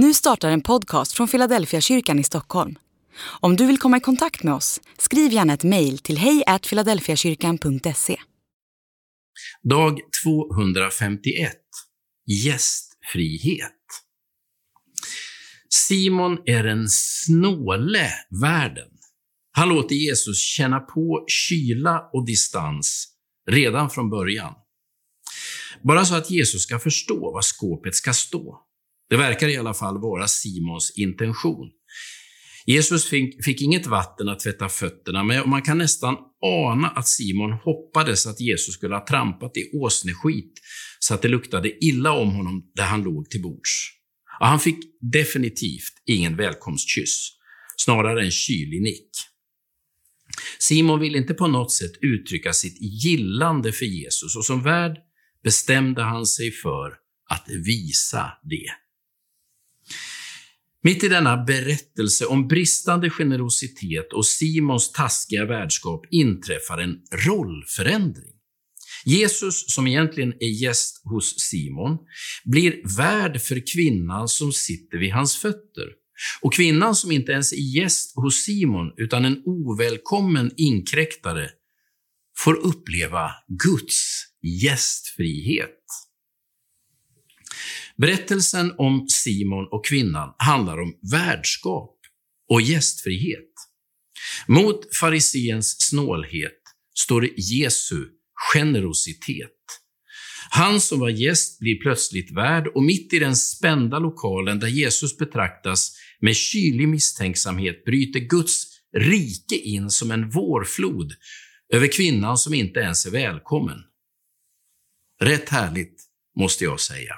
Nu startar en podcast från Philadelphia kyrkan i Stockholm. Om du vill komma i kontakt med oss, skriv gärna ett mejl till hejfiladelfiakyrkan.se. Dag 251. Gästfrihet. Simon är en snåle världen. Han låter Jesus känna på kyla och distans redan från början. Bara så att Jesus ska förstå var skåpet ska stå. Det verkar i alla fall vara Simons intention. Jesus fick, fick, inget vatten att tvätta fötterna med och man kan nästan ana att Simon hoppades att Jesus skulle ha trampat i åsneskit så att det luktade illa om honom där han låg till bords. Och han fick definitivt ingen välkomstkyss, snarare en kylig nick. Simon ville inte på något sätt uttrycka sitt gillande för Jesus och som värd bestämde han sig för att visa det. Mitt i denna berättelse om bristande generositet och Simons taskiga värdskap inträffar en rollförändring. Jesus, som egentligen är gäst hos Simon, blir värd för kvinnan som sitter vid hans fötter. Och kvinnan som inte ens är gäst hos Simon, utan en ovälkommen inkräktare, får uppleva Guds gästfrihet. Berättelsen om Simon och kvinnan handlar om värdskap och gästfrihet. Mot fariseens snålhet står Jesu generositet. Han som var gäst blir plötsligt värd och mitt i den spända lokalen där Jesus betraktas med kylig misstänksamhet bryter Guds rike in som en vårflod över kvinnan som inte ens är välkommen. Rätt härligt, måste jag säga.